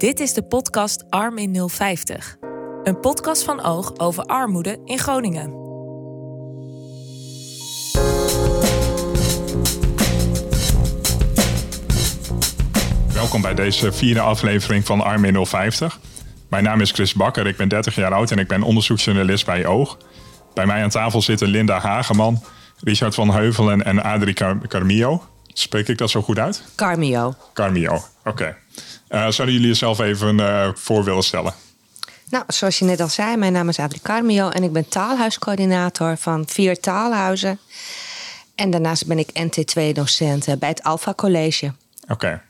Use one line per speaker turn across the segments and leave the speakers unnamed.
Dit is de podcast Arm in 050. Een podcast van Oog over armoede in Groningen.
Welkom bij deze vierde aflevering van Arm in 050. Mijn naam is Chris Bakker, ik ben 30 jaar oud en ik ben onderzoeksjournalist bij Oog. Bij mij aan tafel zitten Linda Hageman, Richard van Heuvelen en Adrie Car Carmio. Spreek ik dat zo goed uit?
Carmio.
Carmio, oké. Zouden jullie jezelf even uh, voor willen stellen?
Nou, zoals je net al zei, mijn naam is Adrie Carmio en ik ben taalhuiscoördinator van vier taalhuizen. En daarnaast ben ik NT2-docent bij het Alpha College.
Oké.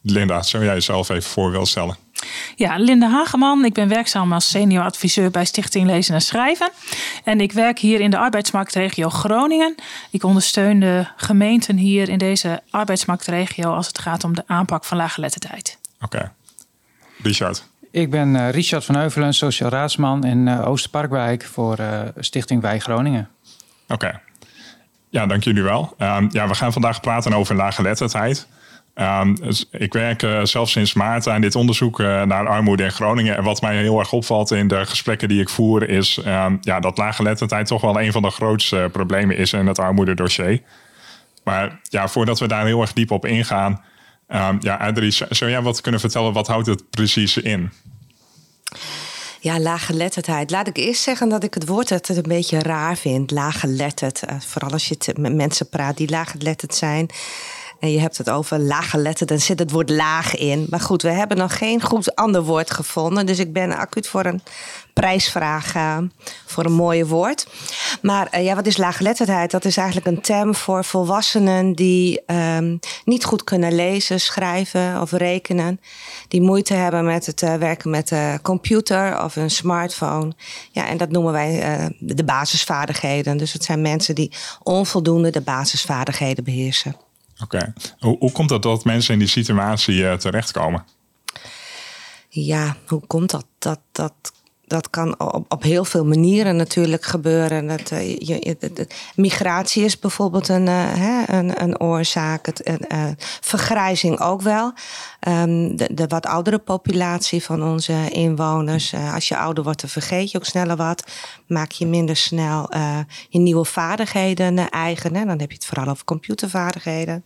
Linda, zou jij jezelf even voor willen stellen?
Ja, Linda Hageman. Ik ben werkzaam als senior adviseur bij Stichting Lezen en Schrijven. En ik werk hier in de arbeidsmarktregio Groningen. Ik ondersteun de gemeenten hier in deze arbeidsmarktregio als het gaat om de aanpak van laaggeletterdheid.
Oké. Richard.
Ik ben uh, Richard van Heuvelen, sociaal raadsman in uh, Oosterparkwijk voor uh, Stichting Wij Groningen.
Oké. Ja, dank jullie wel. Ehm, ja, we gaan vandaag praten over laaggeletterdheid. Um, dus ik werk uh, zelf sinds maart aan dit onderzoek uh, naar armoede in Groningen. En wat mij heel erg opvalt in de gesprekken die ik voer, is um, ja, dat laaggeletterdheid toch wel een van de grootste problemen is in het armoededossier. Maar ja, voordat we daar heel erg diep op ingaan, um, ja, Adrie, zou jij wat kunnen vertellen? Wat houdt het precies in?
Ja, laaggeletterdheid. Laat ik eerst zeggen dat ik het woord het een beetje raar vind. Laaggeletterd. Uh, vooral als je met mensen praat die laaggeletterd zijn. En je hebt het over laaggeletterd, dan zit het woord laag in. Maar goed, we hebben nog geen goed ander woord gevonden. Dus ik ben acuut voor een prijsvraag uh, voor een mooie woord. Maar uh, ja, wat is laaggeletterdheid? Dat is eigenlijk een term voor volwassenen die um, niet goed kunnen lezen, schrijven of rekenen. Die moeite hebben met het uh, werken met de computer of een smartphone. Ja, en dat noemen wij de basisvaardigheden. Dus het zijn mensen die onvoldoende de basisvaardigheden beheersen.
Oké. Hoe, komt het dat mensen in die situatie uh, terechtkomen?
Ja, hoe komt dat? Dat, dat dat kan op, op heel veel manieren natuurlijk gebeuren. Dat, uh, je, migratie is bijvoorbeeld een, uh, hè, een, een oorzaak. Het, vergrijzing ook wel. Um, de, wat oudere populatie van onze inwoners. als je ouder wordt, dan vergeet je ook sneller wat. Maak je minder snel je nieuwe vaardigheden eigen. Dan heb je het vooral over computervaardigheden.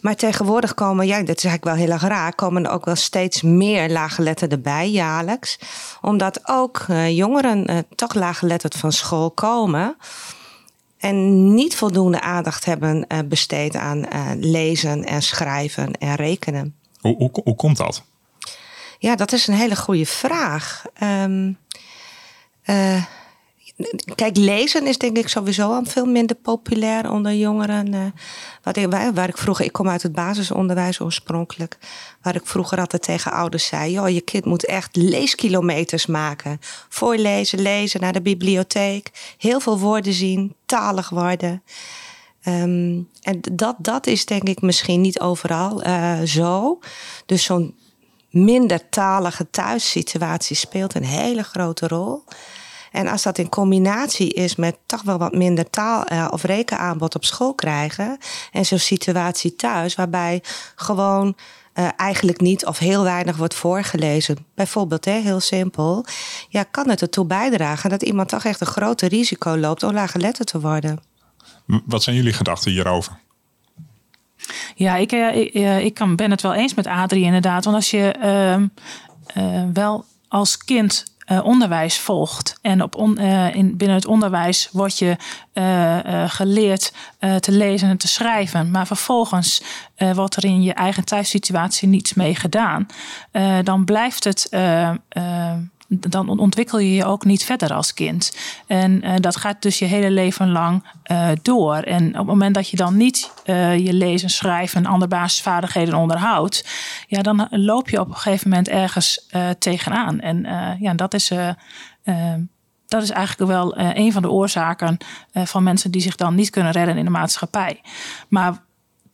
Maar tegenwoordig komen, ja, dat is eigenlijk wel heel erg raar, komen er ook wel steeds meer laaggeletterden bij jaarlijks. Omdat ook uh, jongeren toch laaggeletterd van school komen. En niet voldoende aandacht hebben besteed aan lezen en schrijven en rekenen.
Hoe, komt dat?
Ja, dat is een hele goede vraag. Um, Kijk, lezen is denk ik sowieso al veel minder populair onder jongeren. Uh, wat ik, waar, ik vroeger, ik kom uit het basisonderwijs oorspronkelijk, waar ik vroeger altijd tegen ouders zei: joh, je kind moet echt leeskilometers maken. Voorlezen, lezen, naar de bibliotheek, heel veel woorden zien, talig worden. Um, en dat, dat is denk ik misschien niet overal uh, zo. Dus zo'n minder talige thuissituatie speelt een hele grote rol. En als dat in combinatie is met toch wel wat minder taal- uh, of rekenaanbod op school krijgen. En zo'n situatie thuis, waarbij gewoon uh, eigenlijk niet of heel weinig wordt voorgelezen. Bijvoorbeeld, hè, heel simpel. Ja, kan het ertoe bijdragen dat iemand toch echt een groter risico loopt om laaggeletterd te worden?
Wat zijn jullie gedachten hierover?
Ja, ik, ik, ik kan, ben het wel eens met Adrie inderdaad. Want als je uh, wel als kind onderwijs volgt. En op in, binnen het onderwijs word je geleerd te lezen en te schrijven. Maar vervolgens wordt er in je eigen thuissituatie niets mee gedaan. dan blijft het dan ontwikkel je je ook niet verder als kind. En uh, dat gaat dus je hele leven lang uh, door. En op het moment dat je dan niet uh, je lezen, schrijven en andere basisvaardigheden onderhoudt, ja, dan loop je op een gegeven moment ergens tegenaan. En ja, dat is. dat is eigenlijk wel een van de oorzaken van mensen die zich dan niet kunnen redden in de maatschappij. Maar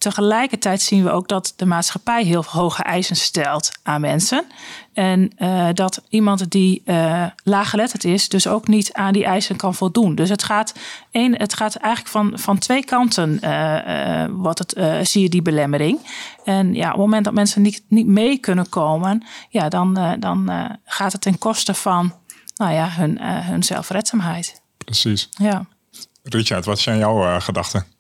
tegelijkertijd zien we ook dat de maatschappij heel hoge eisen stelt aan mensen. En uh, dat iemand die uh, laaggeletterd is, dus ook niet aan die eisen kan voldoen. Dus het gaat, een, het gaat eigenlijk van, van twee kanten, uh, wat het, zie je die belemmering. En ja, op het moment dat mensen niet, niet mee kunnen komen, ja, dan, dan gaat het ten koste van nou ja, hun, hun zelfredzaamheid.
Precies.
Ja.
Richard, wat zijn jouw gedachten?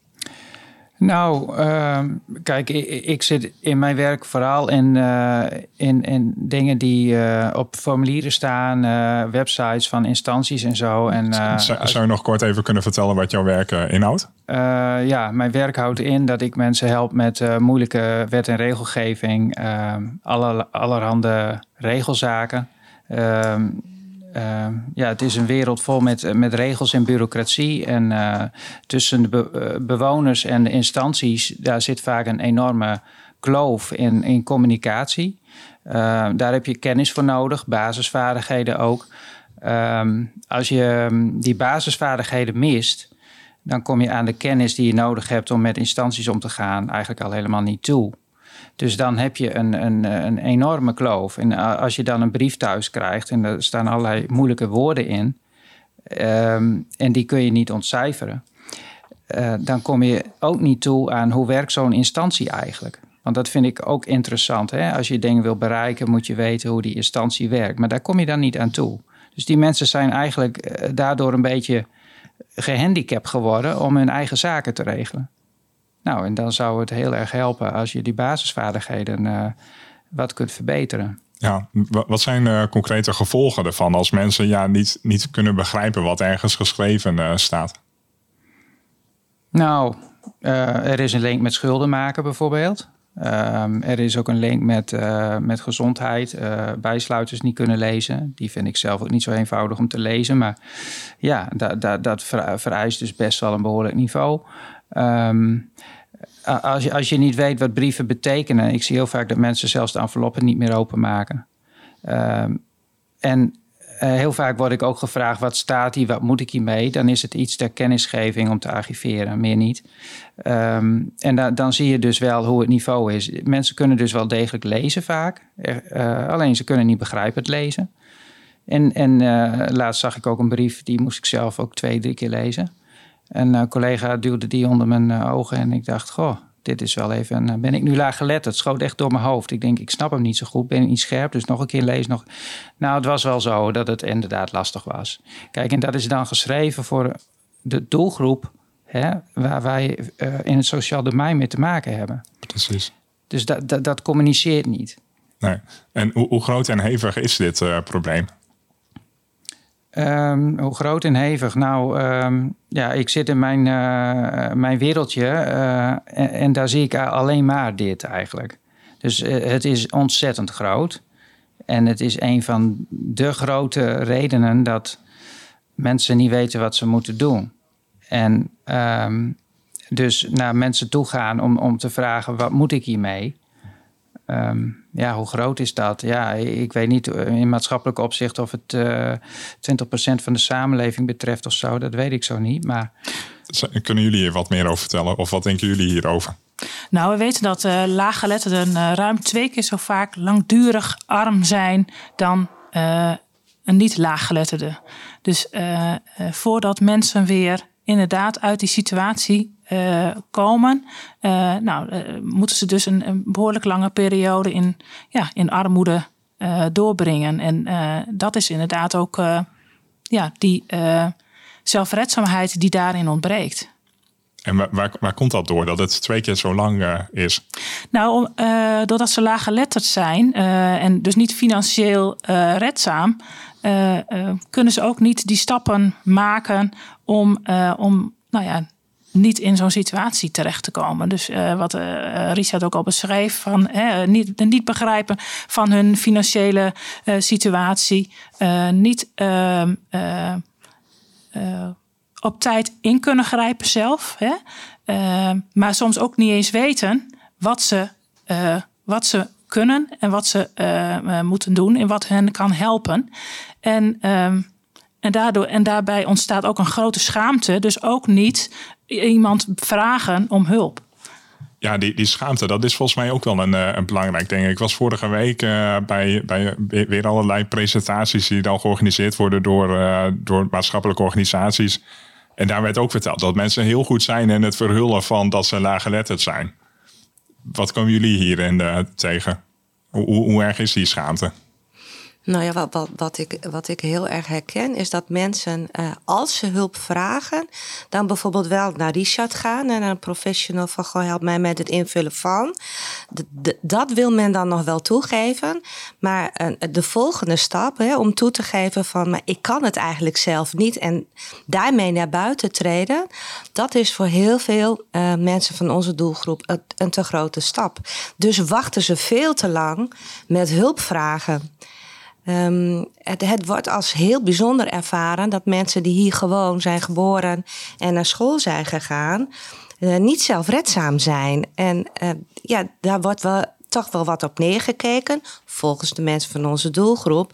Nou, uh, kijk, ik, ik, zit in mijn werk vooral in, uh, in, in dingen die uh, op formulieren staan, uh, websites van instanties en zo. En,
zou, zou je nog kort even kunnen vertellen wat jouw werk inhoudt?
ja, mijn werk houdt in dat ik mensen help met moeilijke wet- en regelgeving, ehm, aller, allerhande regelzaken. Ehm, Ehm, ja, het is een wereld vol met, met regels en bureaucratie. En uh, tussen de eh, bewoners en de instanties, daar zit vaak een enorme kloof in, in communicatie. Ehm, daar heb je kennis voor nodig, basisvaardigheden ook. Ehm, als je die basisvaardigheden mist, dan kom je aan de kennis die je nodig hebt om met instanties om te gaan eigenlijk al helemaal niet toe. Dus dan heb je een, een, een enorme kloof. En als je dan een brief thuis krijgt en er staan allerlei moeilijke woorden in, ehm, en die kun je niet ontcijferen, uh, dan kom je ook niet toe aan hoe werkt zo'n instantie eigenlijk. Want dat vind ik ook interessant. Hè? Als je dingen wil bereiken, moet je weten hoe die instantie werkt. Maar daar kom je dan niet aan toe. Dus die mensen zijn eigenlijk eh, daardoor een beetje gehandicapt geworden om hun eigen zaken te regelen. Nou, en dan zou het heel erg helpen als je die basisvaardigheden uh, wat kunt verbeteren.
Ja, wat zijn uh, concrete gevolgen ervan als mensen ja, niet, niet kunnen begrijpen wat ergens geschreven uh, staat?
Nou, er is een link met schulden maken bijvoorbeeld. Um, er is ook een link met, met gezondheid. bijsluiters niet kunnen lezen. Die vind ik zelf ook niet zo eenvoudig om te lezen. Maar ja, dat vereist dus best wel een behoorlijk niveau. Um, als, je, als je niet weet wat brieven betekenen, ik zie heel vaak dat mensen zelfs de enveloppen niet meer openmaken. Um, en uh, heel vaak word ik ook gevraagd: wat staat hier, wat moet ik hiermee? Dan is het iets ter kennisgeving om te archiveren, meer niet. Um, en da dan zie je dus wel hoe het niveau is. Mensen kunnen dus wel degelijk lezen vaak, uh, alleen ze kunnen niet begrijpen het lezen. En, en uh, laatst zag ik ook een brief, die moest ik zelf ook twee, drie keer lezen. Een uh, collega duwde die onder mijn uh, ogen en ik dacht, goh, dit is wel even. Uh, ben ik nu laag gelet? Het schoot echt door mijn hoofd. Ik denk, ik snap hem niet zo goed, ben ik niet scherp, dus nog een keer lees nog. Nou, het was wel zo dat het inderdaad lastig was. Kijk, en dat is dan geschreven voor de doelgroep hè, waar wij in het sociaal domein mee te maken hebben.
Precies.
Dus dat, dat, dat communiceert niet.
Nee. En hoe, hoe groot en hevig is dit probleem?
Um, hoe groot en hevig? Nou, um, ja, ik zit in mijn, uh, mijn wereldje uh, en, daar zie ik alleen maar dit eigenlijk. Dus uh, het is ontzettend groot. En het is een van de grote redenen dat mensen niet weten wat ze moeten doen. En um, dus naar mensen toe gaan om, om te vragen: wat moet ik hiermee? Um, ja, hoe groot is dat? Ja, ik weet niet in maatschappelijk opzicht of het uh, 20% van de samenleving betreft of zo. Dat weet ik zo niet. Maar...
Kunnen jullie hier wat meer over vertellen? Of wat denken jullie hierover?
Nou, we weten dat uh, laaggeletterden uh, ruim twee keer zo vaak langdurig arm zijn dan uh, een niet-laaggeletterde. Dus voordat mensen weer inderdaad uit die situatie uh, komen, uh, nou, uh, moeten ze dus een, een, behoorlijk lange periode in, ja, in armoede doorbrengen. En dat is inderdaad ook ja, die zelfredzaamheid die daarin ontbreekt.
En waar, waar, komt dat door, dat het twee keer zo lang is?
Nou, doordat ze laaggeletterd zijn en dus niet financieel redzaam, kunnen ze ook niet die stappen maken om, om nou ja, niet in zo'n situatie terecht te komen. Dus wat Richard ook al beschreef, van niet, niet begrijpen van hun financiële situatie, niet ehm, op tijd in kunnen grijpen zelf, hè? Maar soms ook niet eens weten wat ze, wat ze kunnen en wat ze moeten doen en wat hen kan helpen. En ehm, en, daardoor, en daarbij ontstaat ook een grote schaamte. Dus ook niet iemand vragen om hulp.
ja, die, die schaamte, dat is volgens mij ook wel een, een belangrijk ding. Ik was vorige week bij, bij weer allerlei presentaties die dan georganiseerd worden door, door maatschappelijke organisaties. En daar werd ook verteld dat mensen heel goed zijn in het verhullen van dat ze laaggeletterd zijn. Wat komen jullie hierin tegen? Hoe, hoe erg is die schaamte?
Nou ja, wat, wat, ik, wat ik heel erg herken is dat mensen, uh, als ze hulp vragen, dan bijvoorbeeld wel naar Richard gaan en naar een professional van goh, help mij met het invullen van. dat wil men dan nog wel toegeven. Maar uh, de volgende stap hè, om toe te geven van, maar ik kan het eigenlijk zelf niet en daarmee naar buiten treden, dat is voor heel veel uh, mensen van onze doelgroep een, een te grote stap. Dus wachten ze veel te lang met hulpvragen. Um, het, wordt als heel bijzonder ervaren dat mensen die hier gewoon zijn geboren en naar school zijn gegaan, uh, niet zelfredzaam zijn. En uh, ja, daar wordt wel, toch wel wat op neergekeken, volgens de mensen van onze doelgroep.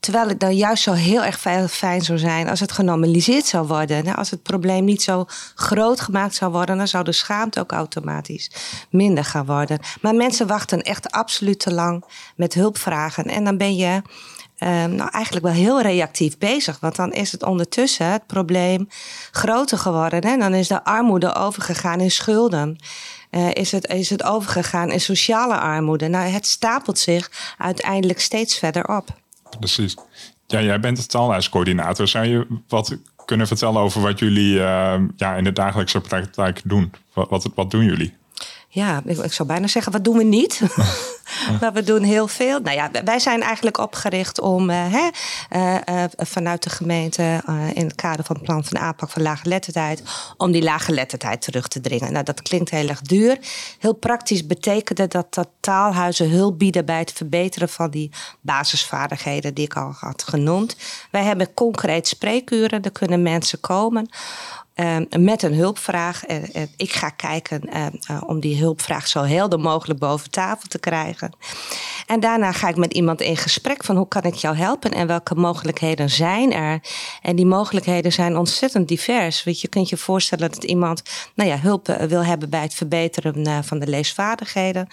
Terwijl het dan juist zo heel erg fijn zou zijn als het genormaliseerd zou worden. Als het probleem niet zo groot gemaakt zou worden, dan zou de schaamte ook automatisch minder gaan worden. Maar mensen wachten echt absoluut te lang met hulpvragen. En dan ben je um, nou, eigenlijk wel heel reactief bezig. Want dan is het ondertussen het probleem groter geworden. En dan is de armoede overgegaan in schulden. Uh, is, het, is het overgegaan in sociale armoede. Nou, het stapelt zich uiteindelijk steeds verder op.
Precies. Ja, jij bent de taalhuiscoördinator. Zou je wat kunnen vertellen over wat jullie uh, ja, in de dagelijkse praktijk doen? Wat, wat, wat doen jullie?
Ja, ik, ik, zou bijna zeggen, wat doen we niet? maar we doen heel veel. Nou ja, wij zijn eigenlijk opgericht om uh, hè, uh, vanuit de gemeente in het kader van het plan van aanpak van laaggeletterdheid, om die laaggeletterdheid terug te dringen. Nou, dat klinkt heel erg duur. Heel praktisch betekende dat dat taalhuizen hulp bieden bij het verbeteren van die basisvaardigheden die ik al had genoemd. Wij hebben concreet spreekuren, er kunnen mensen komen met een hulpvraag. ik ga kijken ehm, eh, om die hulpvraag zo helder mogelijk boven tafel te krijgen. En daarna ga ik met iemand in gesprek van hoe kan ik jou helpen en welke mogelijkheden zijn er. En die mogelijkheden zijn ontzettend divers. Want je kunt je voorstellen dat iemand nou ja, hulp eh, wil hebben bij het verbeteren eh, van de leesvaardigheden.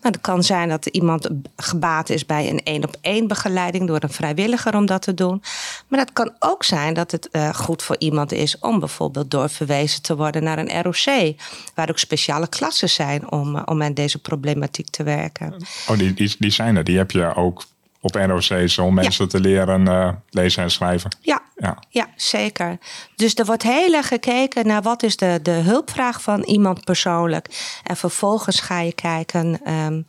Nou, het kan zijn dat iemand gebaat is bij een één op één begeleiding door een vrijwilliger om dat te doen. Maar dat kan ook zijn dat het uh, goed voor iemand is om bijvoorbeeld doorverwezen te worden naar een ROC, waar ook speciale klassen zijn om, uh, om aan deze problematiek te werken.
Oh, die, die, die zijn er. Die heb je ook op NOC's om mensen te leren uh, lezen en schrijven.
Ja, ja. ja, zeker. Dus er wordt heel erg gekeken naar wat is de, de hulpvraag van iemand persoonlijk. En vervolgens ga je kijken. Um,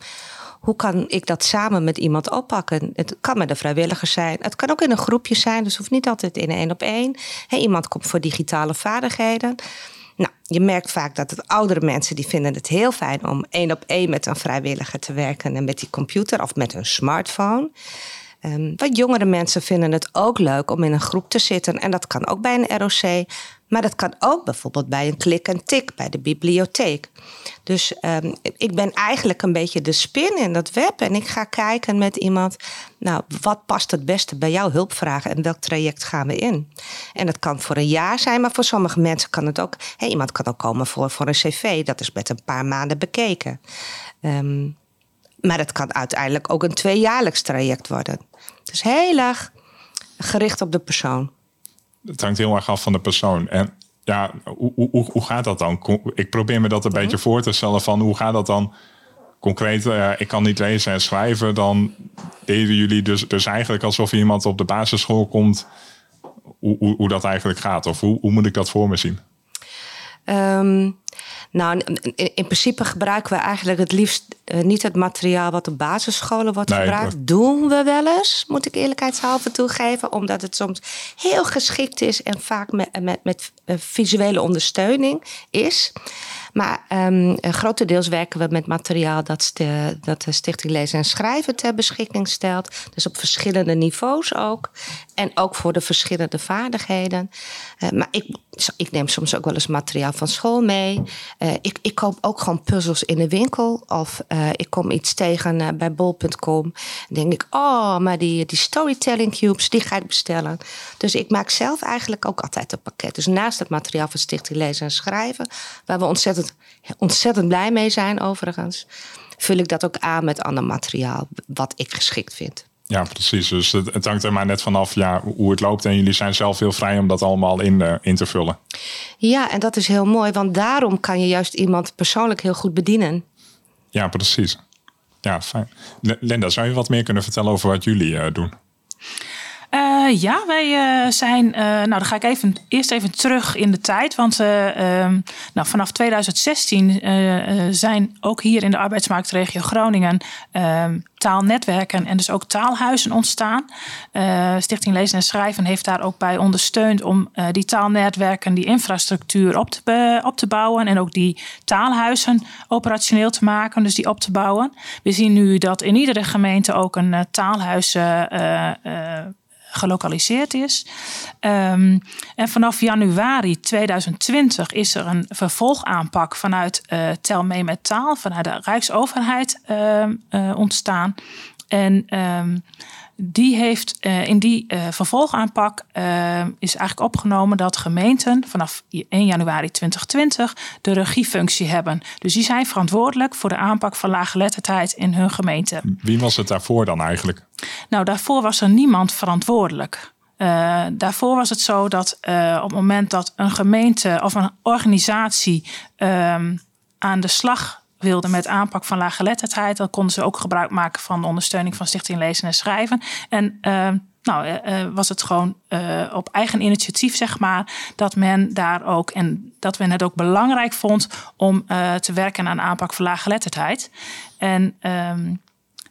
hoe kan ik dat samen met iemand oppakken? Het kan met een vrijwilliger zijn. Het kan ook in een groepje zijn. Dus het hoeft niet altijd in één op één. iemand komt voor digitale vaardigheden. Nou, je merkt vaak dat het oudere mensen die vinden het heel fijn om één op één met een vrijwilliger te werken en met die computer of met hun smartphone. Um, wat jongere mensen vinden het ook leuk om in een groep te zitten. En dat kan ook bij een ROC. Maar dat kan ook bijvoorbeeld bij een klik en tik bij de bibliotheek. Dus um, ik ben eigenlijk een beetje de spin in dat web. En ik ga kijken met iemand, nou, wat past het beste bij jouw hulpvragen en welk traject gaan we in? En dat kan voor een jaar zijn, maar voor sommige mensen kan het ook. Iemand kan ook komen voor, voor een cv, dat is met een paar maanden bekeken. Um, maar het kan uiteindelijk ook een tweejaarlijks traject worden. Dus heel erg gericht op de persoon.
Het hangt heel erg af van de persoon. En ja, hoe, hoe, hoe gaat dat dan? Ik probeer me dat een mhm. beetje voor te stellen van hoe gaat dat dan concreet? Uh, ik kan niet lezen en schrijven. Dan deden jullie dus, dus eigenlijk alsof iemand op de basisschool komt. Hoe, hoe, hoe dat eigenlijk gaat? Of hoe, hoe moet ik dat voor me zien?
Um, nou, in, principe gebruiken we eigenlijk het liefst uh, niet het materiaal wat op basisscholen wordt gebruikt. Dat doen we wel eens, moet ik eerlijkheidshalve toegeven. Omdat het soms heel geschikt is en vaak met, met, met uh, visuele ondersteuning is. Maar um, grotendeels werken we met materiaal dat, de, dat de Stichting Lezen en Schrijven ter beschikking stelt. Dus op verschillende niveaus ook. En ook voor de verschillende vaardigheden. Uh, maar ik, ik neem soms ook wel eens materiaal van school mee. Uh, ik, ik koop ook gewoon puzzels in de winkel. Of uh, ik kom iets tegen bij bol.com. Denk ik, oh, maar die, die storytelling cubes, die ga ik bestellen. Dus ik maak zelf eigenlijk ook altijd een pakket. Dus naast het materiaal van Stichting Lezen en Schrijven, waar we ontzettend ontzettend blij mee zijn overigens, vul ik dat ook aan met ander materiaal wat ik geschikt vind.
Ja, precies. Dus het, het, hangt er maar net vanaf ja, hoe het loopt. En jullie zijn zelf heel vrij om dat allemaal in, uh, in te vullen.
Ja, en dat is heel mooi, want daarom kan je juist iemand persoonlijk heel goed bedienen.
Ja, precies. Ja, fijn. Linda, zou je wat meer kunnen vertellen over wat jullie uh, doen?
Uh, ja, wij uh, zijn. Uh, nou, dan ga ik even, eerst even terug in de tijd. Want ehm, nou, vanaf 2016 zijn ook hier in de arbeidsmarktregio Groningen ehm, taalnetwerken en dus ook taalhuizen ontstaan. Stichting Lezen en Schrijven heeft daar ook bij ondersteund om die taalnetwerken, die infrastructuur op te, op te bouwen en ook die taalhuizen operationeel te maken, dus die op te bouwen. We zien nu dat in iedere gemeente ook een taalhuis gelokaliseerd is. Um, en vanaf januari 2020 is er een vervolgaanpak vanuit uh, Tel mee met taal, vanuit de Rijksoverheid uh, uh, ontstaan. En um, die heeft uh, in die uh, vervolgaanpak uh, is eigenlijk opgenomen dat gemeenten vanaf 1 januari 2020 de regiefunctie hebben. Dus die zijn verantwoordelijk voor de aanpak van laaggeletterdheid in hun gemeente.
Wie was het daarvoor dan eigenlijk?
Nou, daarvoor was er niemand verantwoordelijk. Uh, daarvoor was het zo dat uh, op het moment dat een gemeente of een organisatie uh, aan de slag wilde met aanpak van laaggeletterdheid, dan konden ze ook gebruik maken van de ondersteuning van Stichting Lezen en Schrijven. En nou, was het gewoon op eigen initiatief, zeg maar, dat men daar ook en dat men het ook belangrijk vond om te werken aan aanpak van laaggeletterdheid. En ehm,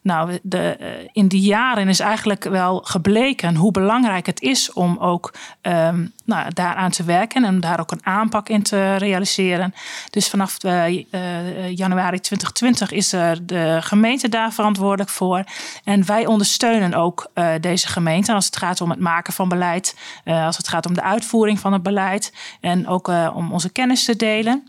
nou, eh, in die jaren is eigenlijk wel gebleken hoe belangrijk het is om ook um, nou, daaraan te werken en daar ook een aanpak in te realiseren. Dus vanaf de, uh, januari 2020 is er de gemeente daar verantwoordelijk voor. En wij ondersteunen ook deze gemeente als het gaat om het maken van beleid, als het gaat om de uitvoering van het beleid en ook om onze kennis te delen.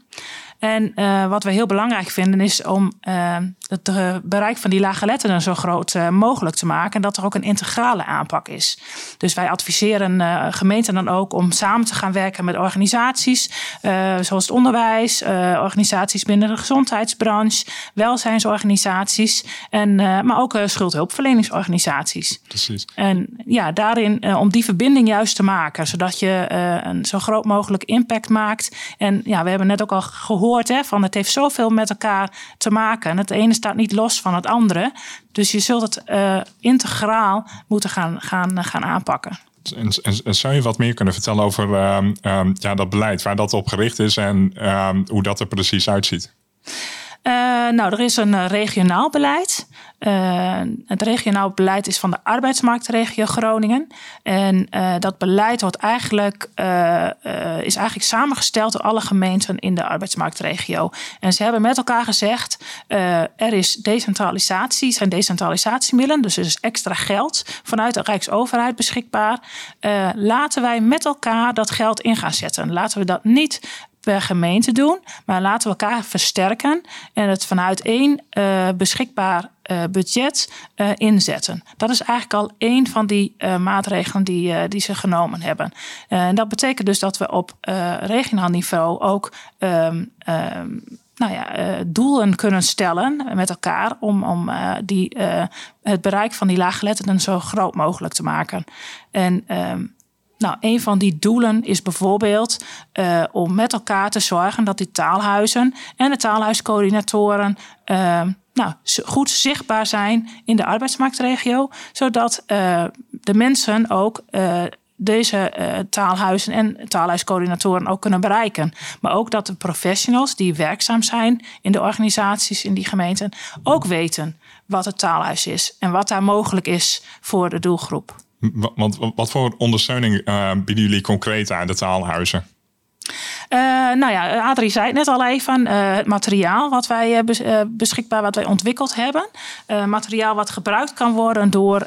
En wat we heel belangrijk vinden is om uh, het uh, bereik van die lage letterden zo groot mogelijk te maken. En dat er ook een integrale aanpak is. Dus wij adviseren gemeenten dan ook om samen te gaan werken met organisaties. zoals het onderwijs, organisaties binnen de gezondheidsbranche, welzijnsorganisaties. En, maar ook schuldhulpverleningsorganisaties.
Precies.
En ja, daarin om die verbinding juist te maken. Zodat je een zo groot mogelijk impact maakt. En ja, we hebben net ook al gehoord Hè, van het heeft zoveel met elkaar te maken. Het ene staat niet los van het andere. Dus je zult het uh, integraal moeten gaan, gaan, gaan aanpakken.
En, zou je wat meer kunnen vertellen over uh, uh, ja, dat beleid, waar dat op gericht is en ehm, hoe dat er precies uitziet?
Uh, nou, er is een regionaal beleid. Uh, het regionaal beleid is van de arbeidsmarktregio Groningen. En dat beleid wordt eigenlijk, is eigenlijk samengesteld door alle gemeenten in de arbeidsmarktregio. En ze hebben met elkaar gezegd: er is decentralisatie, zijn decentralisatiemiddelen, dus er is extra geld vanuit de Rijksoverheid beschikbaar. laten wij met elkaar dat geld in gaan zetten. Laten we dat niet per gemeente doen. Maar laten we elkaar versterken en het vanuit één uh, beschikbaar uh, budget uh, inzetten. Dat is eigenlijk al één van die maatregelen die, die ze genomen hebben. en dat betekent dus dat we op regionaal niveau ook. Um, um, nou ja, doelen kunnen stellen met elkaar om, om die, het bereik van die laaggeletterden zo groot mogelijk te maken. En um, nou, een van die doelen is bijvoorbeeld uh, om met elkaar te zorgen dat die taalhuizen en de taalhuiscoördinatoren uh, nou, goed zichtbaar zijn in de arbeidsmarktregio, zodat uh, de mensen ook deze taalhuizen en taalhuiscoördinatoren ook kunnen bereiken. Maar ook dat de professionals die werkzaam zijn in de organisaties in die gemeenten ook weten wat het taalhuis is en wat daar mogelijk is voor de doelgroep.
Wat voor ondersteuning uh, bieden jullie concreet aan de taalhuizen?
Uh, nou ja, Adrie zei het net al even. Uh, het materiaal wat wij beschikbaar, wat wij ontwikkeld hebben. materiaal wat gebruikt kan worden door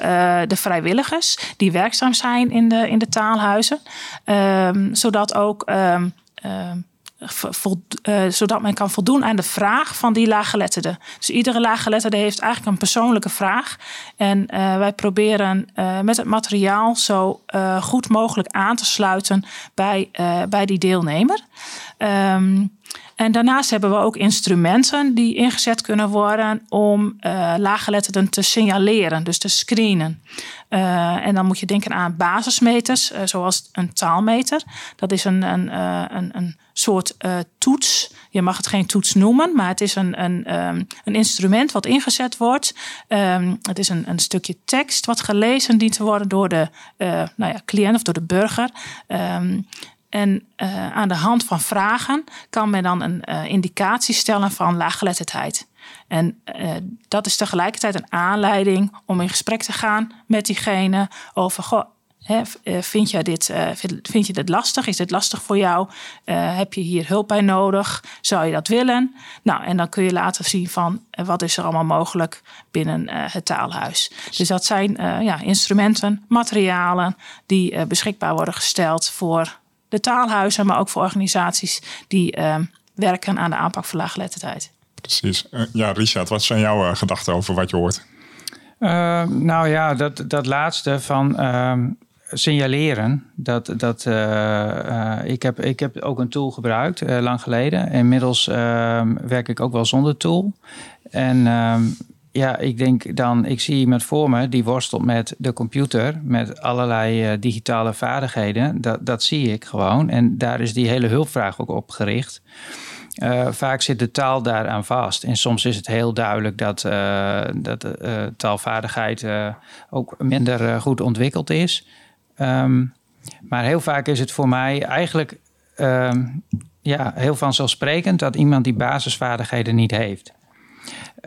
de vrijwilligers die werkzaam zijn in de, in de taalhuizen. Ehm, zodat ook uh, zodat men kan voldoen aan de vraag van die laaggeletterde. Dus iedere laaggeletterde heeft eigenlijk een persoonlijke vraag. En uh, wij proberen uh, met het materiaal zo goed mogelijk aan te sluiten bij, bij die deelnemer. Um, En daarnaast hebben we ook instrumenten die ingezet kunnen worden om uh, laaggeletterden te signaleren, dus te screenen. Uh, en dan moet je denken aan basismeters, uh, zoals een taalmeter. Dat is een, een, een, een soort toets. Je mag het geen toets noemen, maar het is een, een, um, een instrument wat ingezet wordt. Um, het is een, een stukje tekst wat gelezen dient te worden door de nou ja, cliënt of door de burger. Um, en uh, aan de hand van vragen kan men dan een uh, indicatie stellen van laaggeletterdheid. En uh, dat is tegelijkertijd een aanleiding om in gesprek te gaan met diegene over: goh, vind, je dit, vind, je dit lastig? Is dit lastig voor jou? heb je hier hulp bij nodig? Zou je dat willen? Nou, en dan kun je laten zien van wat is er allemaal mogelijk binnen het taalhuis. Dus dat zijn ja, instrumenten, materialen die beschikbaar worden gesteld voor de taalhuizen, maar ook voor organisaties die uh, werken aan de aanpak van laaggeletterdheid.
Precies. Uh, ja, Richard, wat zijn jouw uh, gedachten over wat je hoort?
Uh, nou ja, dat, dat laatste van ehm, signaleren. Dat, dat, ik, heb, ik heb ook een tool gebruikt lang geleden. Inmiddels ehm, werk ik ook wel zonder tool. En ehm, ja, ik denk dan, ik zie iemand voor me die worstelt met de computer, met allerlei uh, digitale vaardigheden. Dat, dat zie ik gewoon. En daar is die hele hulpvraag ook op gericht. Uh, vaak zit de taal daaraan vast. En soms is het heel duidelijk dat, uh, dat taalvaardigheid ook minder goed ontwikkeld is. Um, maar heel vaak is het voor mij eigenlijk um, ja, heel vanzelfsprekend dat iemand die basisvaardigheden niet heeft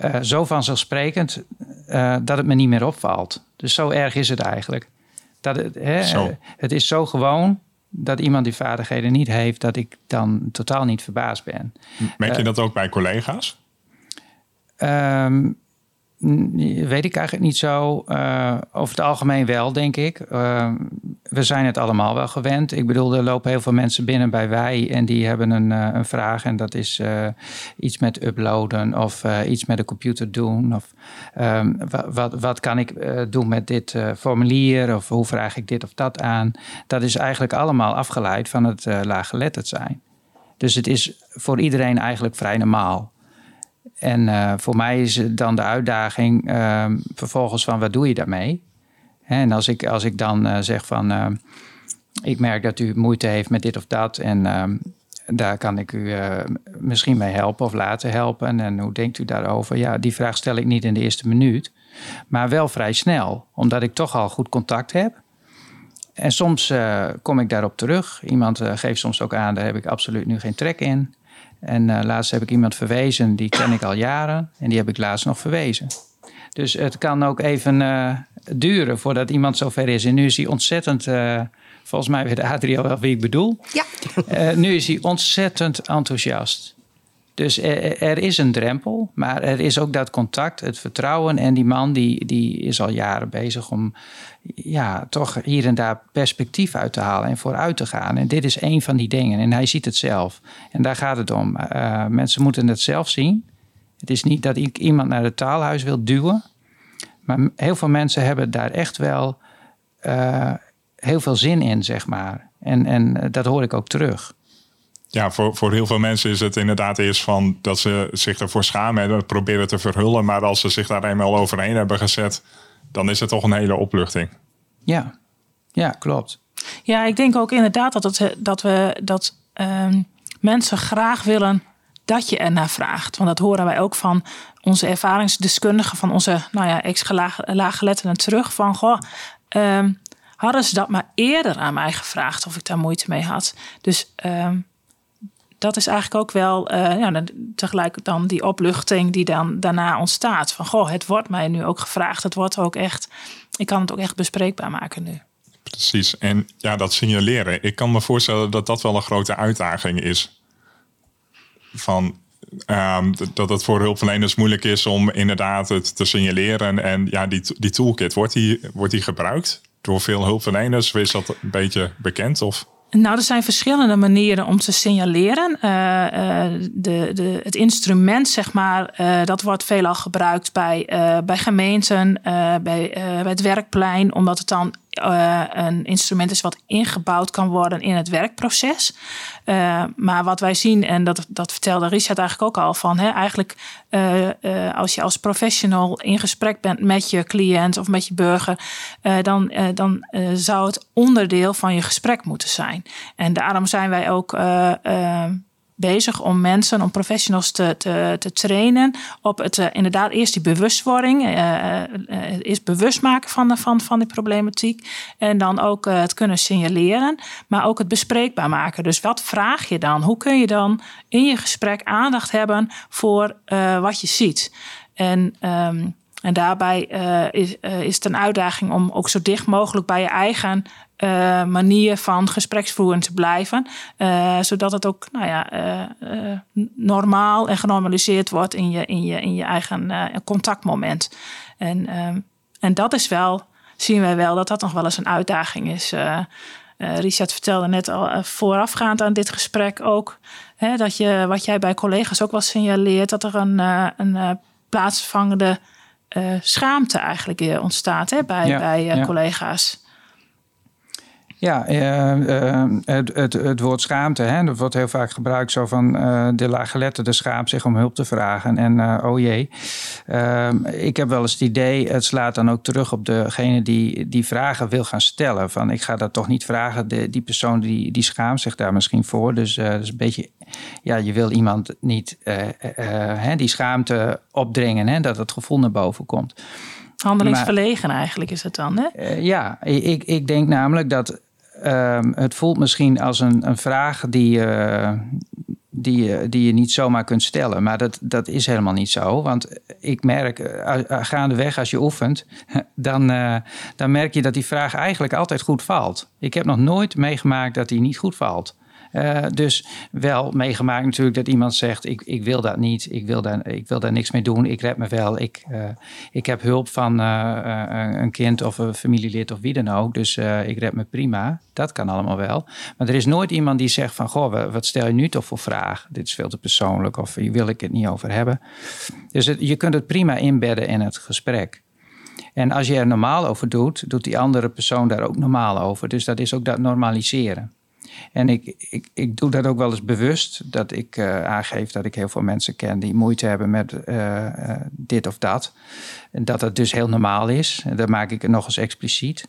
uh, zo vanzelfsprekend uh, dat het me niet meer opvalt. Dus zo erg is het eigenlijk. Dat het, hè, het is zo gewoon dat iemand die vaardigheden niet heeft, dat ik dan totaal niet verbaasd ben.
Merk je uh, dat ook bij collega's?
Um, Weet ik eigenlijk niet zo. Over het algemeen wel, denk ik. We zijn het allemaal wel gewend. Ik bedoel, er lopen heel veel mensen binnen bij wij en die hebben een, uh, een vraag. En dat is iets met uploaden of iets met de computer doen. Of um, wat, wat kan ik doen met dit formulier? Of hoe vraag ik dit of dat aan? Dat is eigenlijk allemaal afgeleid van het laaggeletterd zijn. Dus het is voor iedereen eigenlijk vrij normaal. En voor mij is het dan de uitdaging uh, vervolgens van wat doe je daarmee? En als ik, als ik dan uh, zeg van uh, ik merk dat u moeite heeft met dit of dat en ehm, daar kan ik u misschien mee helpen of laten helpen. En hoe denkt u daarover? Ja, die vraag stel ik niet in de eerste minuut, maar wel vrij snel, omdat ik toch al goed contact heb. En soms kom ik daarop terug. Iemand geeft soms ook aan, daar heb ik absoluut nu geen trek in. En laatst heb ik iemand verwezen, die ken ik al jaren. En die heb ik laatst nog verwezen. Dus het kan ook even duren voordat iemand zover is. En nu is hij ontzettend, uh, volgens mij weet Adriel wel wie ik bedoel.
Ja.
nu is hij ontzettend enthousiast. Dus er, er, is een drempel, maar er is ook dat contact, het vertrouwen. En die man die, die is al jaren bezig om ja, toch hier en daar perspectief uit te halen en vooruit te gaan. En dit is een van die dingen. En hij ziet het zelf. En daar gaat het om. Uh, mensen moeten het zelf zien. Het is niet dat ik iemand naar het taalhuis wil duwen. Maar heel veel mensen hebben daar echt wel uh, heel veel zin in, zeg maar. En, en dat hoor ik ook terug
ja, voor, voor heel veel mensen is het inderdaad eerst van dat ze zich ervoor schamen en proberen te verhullen. Maar als ze zich daar eenmaal overheen hebben gezet, dan is het toch een hele opluchting.
Ja, ja klopt.
Ja, ik denk ook inderdaad dat, het, dat we dat um, mensen graag willen dat je ernaar vraagt. Want dat horen wij ook van onze ervaringsdeskundigen, van onze nou ja, ex-laaggeletterden terug. Van goh, um, hadden ze dat maar eerder aan mij gevraagd of ik daar moeite mee had. Dus um, dat is eigenlijk ook wel uh, ja, tegelijk dan die opluchting die dan daarna ontstaat. Van goh, het wordt mij nu ook gevraagd. Het wordt ook echt, ik kan het ook echt bespreekbaar maken nu.
Precies. En ja, dat signaleren. Ik kan me voorstellen dat dat wel een grote uitdaging is. Van um, dat het voor hulpverleners moeilijk is om inderdaad het te signaleren. En ja, die, die toolkit, wordt die, wordt die gebruikt door veel hulpverleners? Is dat een beetje bekend? Of?
Nou, er zijn verschillende manieren om te signaleren. Uh, uh, de, de, het instrument, zeg maar, uh, dat wordt veelal gebruikt bij, bij gemeenten, bij, bij het werkplein, omdat het dan uh, een instrument is wat ingebouwd kan worden in het werkproces. Uh, maar wat wij zien, en dat, dat vertelde Richard eigenlijk ook al van, hè, eigenlijk uh, als je als professional in gesprek bent met je cliënt of met je burger, dan, dan zou het onderdeel van je gesprek moeten zijn. En daarom zijn wij ook bezig om mensen, om professionals te, te, te trainen op het uh, inderdaad eerst die bewustwording, uh, eerst bewust maken van, van, van die problematiek en dan ook het kunnen signaleren, maar ook het bespreekbaar maken. Dus wat vraag je dan? Hoe kun je dan in je gesprek aandacht hebben voor wat je ziet? En um, en daarbij is, is het een uitdaging om ook zo dicht mogelijk bij je eigen uh, manier van gespreksvoeren te blijven. zodat het ook nou ja, normaal en genormaliseerd wordt in je, in je, in je eigen contactmoment. En, en dat is wel, zien wij wel, dat dat nog wel eens een uitdaging is. Richard vertelde net al voorafgaand aan dit gesprek ook. Hè, dat je, wat jij bij collega's ook wel signaleert, dat er een, een plaatsvangende schaamte eigenlijk uh, ontstaat hè, bij, ja, bij ja. collega's.
Ja, het, het, het, woord schaamte, hè, dat wordt heel vaak gebruikt zo van de laaggeletterde schaamt zich om hulp te vragen. En oh jee, ehm, ik heb wel eens het idee, het slaat dan ook terug op degene die die vragen wil gaan stellen. Van ik ga dat toch niet vragen, de, die persoon die, die schaamt zich daar misschien voor. Dus dat is een beetje ja, je wil iemand niet die schaamte opdringen, hè, dat het gevoel naar boven komt.
Handelingsverlegen maar, eigenlijk is het dan, hè?
ja, ik, ik denk namelijk dat ehm, het voelt misschien als een, een vraag die, die, die je niet zomaar kunt stellen. Maar dat, dat is helemaal niet zo. Want ik merk, gaandeweg als je oefent, dan, dan merk je dat die vraag eigenlijk altijd goed valt. Ik heb nog nooit meegemaakt dat die niet goed valt. Uh, dus wel meegemaakt natuurlijk dat iemand zegt: ik, ik wil dat niet, ik wil daar, ik wil daar niks mee doen, ik red me wel, ik, uh, ik heb hulp van uh, een kind of een familielid of wie dan ook, dus ik red me prima. Dat kan allemaal wel. Maar er is nooit iemand die zegt: van goh, wat stel je nu toch voor vraag? Dit is veel te persoonlijk of hier wil ik het niet over hebben. Dus je kunt het prima inbedden in het gesprek. En als je er normaal over doet, doet die andere persoon daar ook normaal over. Dus dat is ook dat normaliseren. En ik, ik, ik doe dat ook wel eens bewust, dat ik uh, aangeef dat ik heel veel mensen ken die moeite hebben met uh, uh, dit of dat. En dat het dus heel normaal is. En dan maak ik het nog eens expliciet.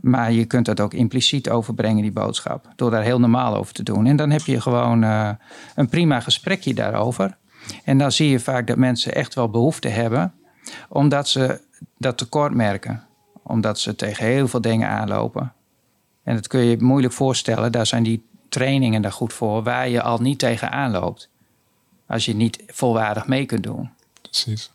Maar je kunt dat ook impliciet overbrengen, die boodschap. Door daar heel normaal over te doen. En dan heb je gewoon een prima gesprekje daarover. En dan zie je vaak dat mensen echt wel behoefte hebben, omdat ze dat tekort merken. Omdat ze tegen heel veel dingen aanlopen. En dat kun je je moeilijk voorstellen. Daar zijn die trainingen daar goed voor, waar je al niet tegenaan loopt. Als je niet volwaardig mee kunt doen.
Precies.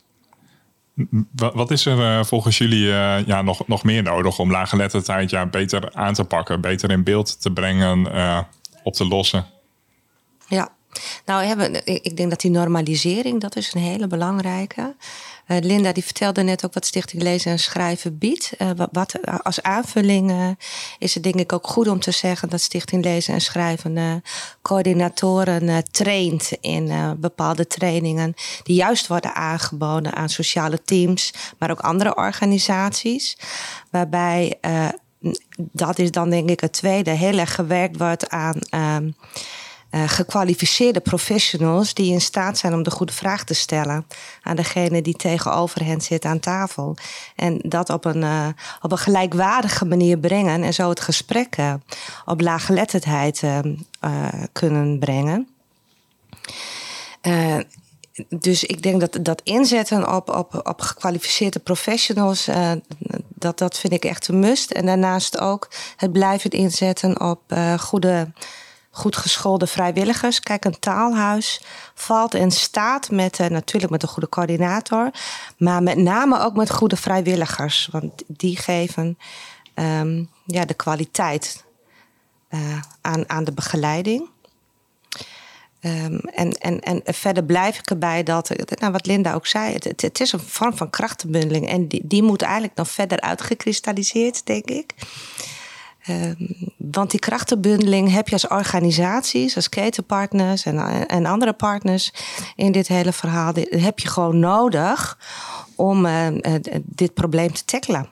Wat is er uh, volgens jullie uh, ja, nog, nog meer nodig om laaggeletterdheid ja, beter aan te pakken, beter in beeld te brengen, uh, op te lossen?
Ja, nou, ik denk dat die normalisering, dat is een hele belangrijke. Uh, Linda die vertelde net ook wat Stichting Lezen en Schrijven biedt. Uh, wat, als aanvulling is het denk ik ook goed om te zeggen dat Stichting Lezen en Schrijven coördinatoren traint in bepaalde trainingen die juist worden aangeboden aan sociale teams, maar ook andere organisaties. Waarbij dat is dan denk ik het tweede, heel erg gewerkt wordt aan. Uh, gekwalificeerde professionals die in staat zijn om de goede vraag te stellen aan degene die tegenover hen zit aan tafel. En dat op een, uh, op een gelijkwaardige manier brengen en zo het gesprek uh, op laaggeletterdheid kunnen brengen. dus ik denk dat dat inzetten op, op, op gekwalificeerde professionals, dat, dat vind ik echt een must. En daarnaast ook het blijven inzetten op goede goed geschoolde vrijwilligers. Kijk, een taalhuis valt in staat met uh, natuurlijk met een goede coördinator, maar met name ook met goede vrijwilligers, want die geven um, ja, de kwaliteit uh, aan, aan de begeleiding. Um, en, en, en verder blijf ik erbij dat, nou, wat Linda ook zei, het, het, is een vorm van krachtenbundeling. En die, die moet eigenlijk nog verder uitgekristalliseerd, denk ik. Ehm, want die krachtenbundeling heb je als organisaties, als ketenpartners en, en andere partners in dit hele verhaal, heb je gewoon nodig om uh, dit probleem te tackelen.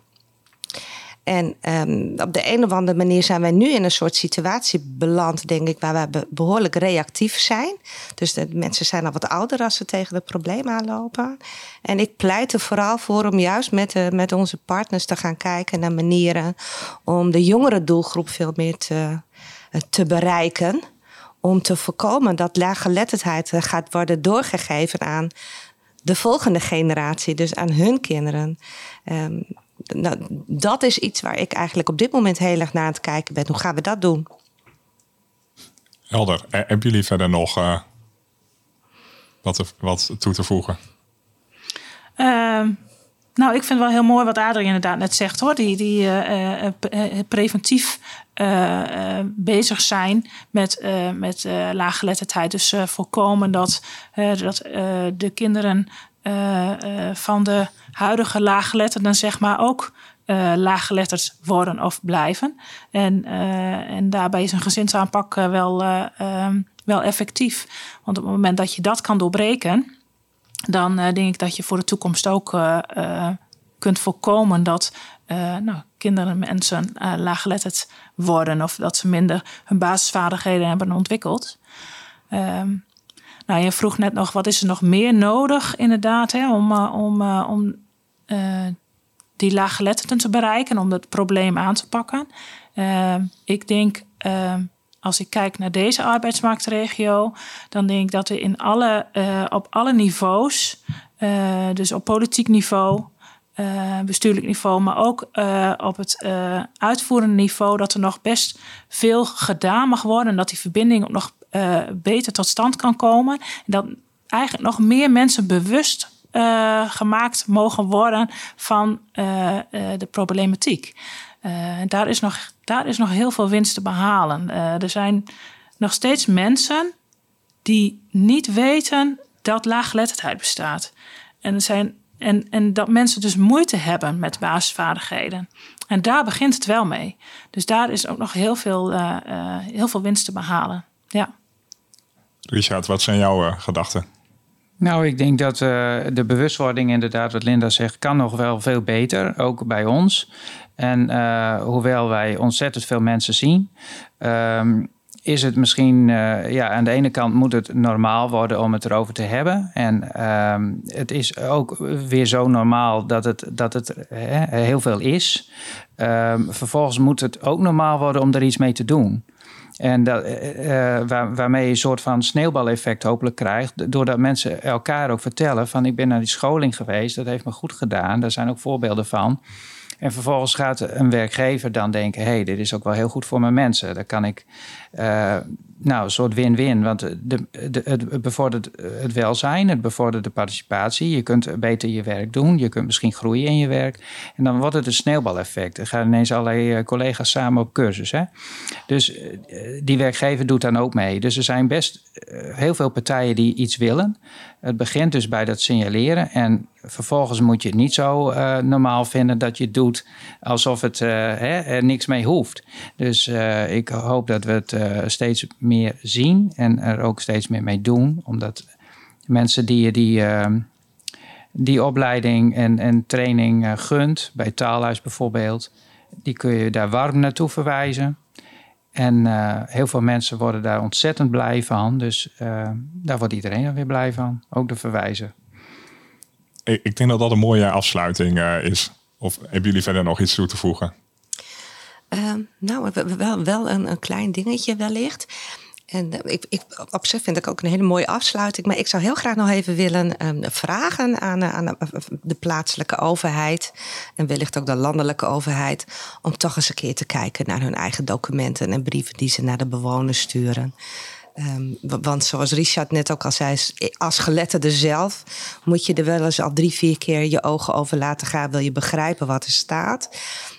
En um, op de een of andere manier zijn wij nu in een soort situatie beland, denk ik, waar wij behoorlijk reactief zijn. Dus de mensen zijn al wat ouder als ze tegen het probleem aanlopen. En ik pleit er vooral voor om juist met, met onze partners te gaan kijken naar manieren om de jongere doelgroep veel meer te, te bereiken. Om te voorkomen dat laaggeletterdheid gaat worden doorgegeven aan de volgende generatie, dus aan hun kinderen. Um, nou, dat is iets waar ik eigenlijk op dit moment heel erg naar aan het kijken ben. Hoe gaan we dat doen?
Helder. Eh, hebben jullie verder nog uh, wat, wat toe te voegen?
Uh, nou, ik vind wel heel mooi wat Adrie inderdaad net zegt hoor. Die, die uh, preventief bezig zijn met, met laaggeletterdheid. Dus voorkomen dat, dat de kinderen van de huidige laaggeletterden zeg maar ook uh, laaggeletterd worden of blijven. En, en daarbij is een gezinsaanpak wel, uh, wel effectief. Want op het moment dat je dat kan doorbreken, dan denk ik dat je voor de toekomst ook kunt voorkomen dat nou, kinderen en mensen laaggeletterd worden of dat ze minder hun basisvaardigheden hebben ontwikkeld. Um, nou, je vroeg net nog, wat is er nog meer nodig inderdaad hè, om, om, om uh, die laaggeletterden te bereiken, om dat probleem aan te pakken. Uh, ik denk, uh, als ik kijk naar deze arbeidsmarktregio, dan denk ik dat we in alle, op alle niveaus, dus op politiek niveau, bestuurlijk niveau, maar ook op het uitvoerende niveau, dat er nog best veel gedaan mag worden en dat die verbinding ook nog beter tot stand kan komen. En dat eigenlijk nog meer mensen bewust uh, gemaakt mogen worden van uh, de problematiek. daar, is nog, daar is nog heel veel winst te behalen. er zijn nog steeds mensen die niet weten dat laaggeletterdheid bestaat. En, er zijn, en, en dat mensen dus moeite hebben met basisvaardigheden. En daar begint het wel mee. Dus daar is ook nog heel veel, heel veel winst te behalen. Ja.
Richard, wat zijn jouw gedachten?
Nou, ik denk dat uh, de bewustwording, inderdaad, wat Linda zegt, kan nog wel veel beter, ook bij ons. En uh, hoewel wij ontzettend veel mensen zien, um, is het misschien, ja, aan de ene kant moet het normaal worden om het erover te hebben. En um, het is ook weer zo normaal dat het, dat het heel veel is. Um, vervolgens moet het ook normaal worden om er iets mee te doen. En dat, uh, waar, waarmee je een soort van sneeuwbaleffect hopelijk krijgt. Doordat mensen elkaar ook vertellen van ik ben naar die scholing geweest. Dat heeft me goed gedaan. Daar zijn ook voorbeelden van. En vervolgens gaat een werkgever dan denken: hé, hey, dit is ook wel heel goed voor mijn mensen. Daar kan ik nou, een soort win-win. Want de, het bevordert het welzijn, het bevordert de participatie. Je kunt beter je werk doen, je kunt misschien groeien in je werk. En dan wordt het een sneeuwbaleffect. Er gaan ineens allerlei eh, collega's samen op cursus. Hè? Dus eh, die werkgever doet dan ook mee. Dus er zijn best eh, heel veel partijen die iets willen. Het begint dus bij dat signaleren. En vervolgens moet je het niet zo uh, normaal vinden dat je doet alsof het uh, hè, er niks mee hoeft. Dus ik hoop dat we het steeds meer zien en er ook steeds meer mee doen. Omdat mensen die je die, die opleiding en, en training gunt, bij Taalhuis bijvoorbeeld, die kun je daar warm naartoe verwijzen. En uh, heel veel mensen worden daar ontzettend blij van. Dus uh, daar wordt iedereen er weer blij van. Ook de verwijzen.
Ik, ik denk dat dat een mooie afsluiting uh, is. Of hebben jullie verder nog iets toe te voegen?
Ehm, nou, wel, wel een, een klein dingetje wellicht. En eh, ik, ik, op zich vind ik ook een hele mooie afsluiting. Maar ik zou heel graag nog even willen um, vragen aan, eh, eh, de plaatselijke overheid. En wellicht ook de landelijke overheid. Om toch eens een keer te kijken naar hun eigen documenten en brieven die ze naar de bewoners sturen. Um, want zoals Richard net ook al zei, als geletterde zelf moet je er wel eens al drie, vier keer je ogen over laten gaan. Wil je begrijpen wat er staat?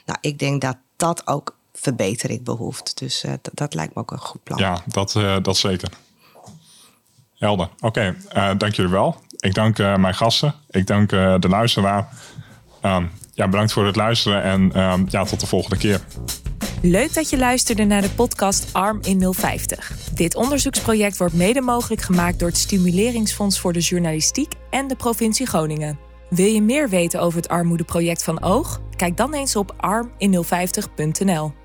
Nou, ik denk dat dat ook verbetering behoeft. Dus uh, dat lijkt me ook een goed plan.
Ja, dat, uh, dat zeker. Helder. Oké, okay. uh, eh, dank jullie wel. Ik dank mijn gasten. Ik dank de luisteraar. Um, ja, bedankt voor het luisteren en um, ja, tot de volgende keer.
Leuk dat je luisterde naar de podcast Arm in 050. Dit onderzoeksproject wordt mede mogelijk gemaakt door het Stimuleringsfonds voor de Journalistiek en de provincie Groningen. Wil je meer weten over het armoedeproject van Oog? Kijk dan eens op armin050.nl.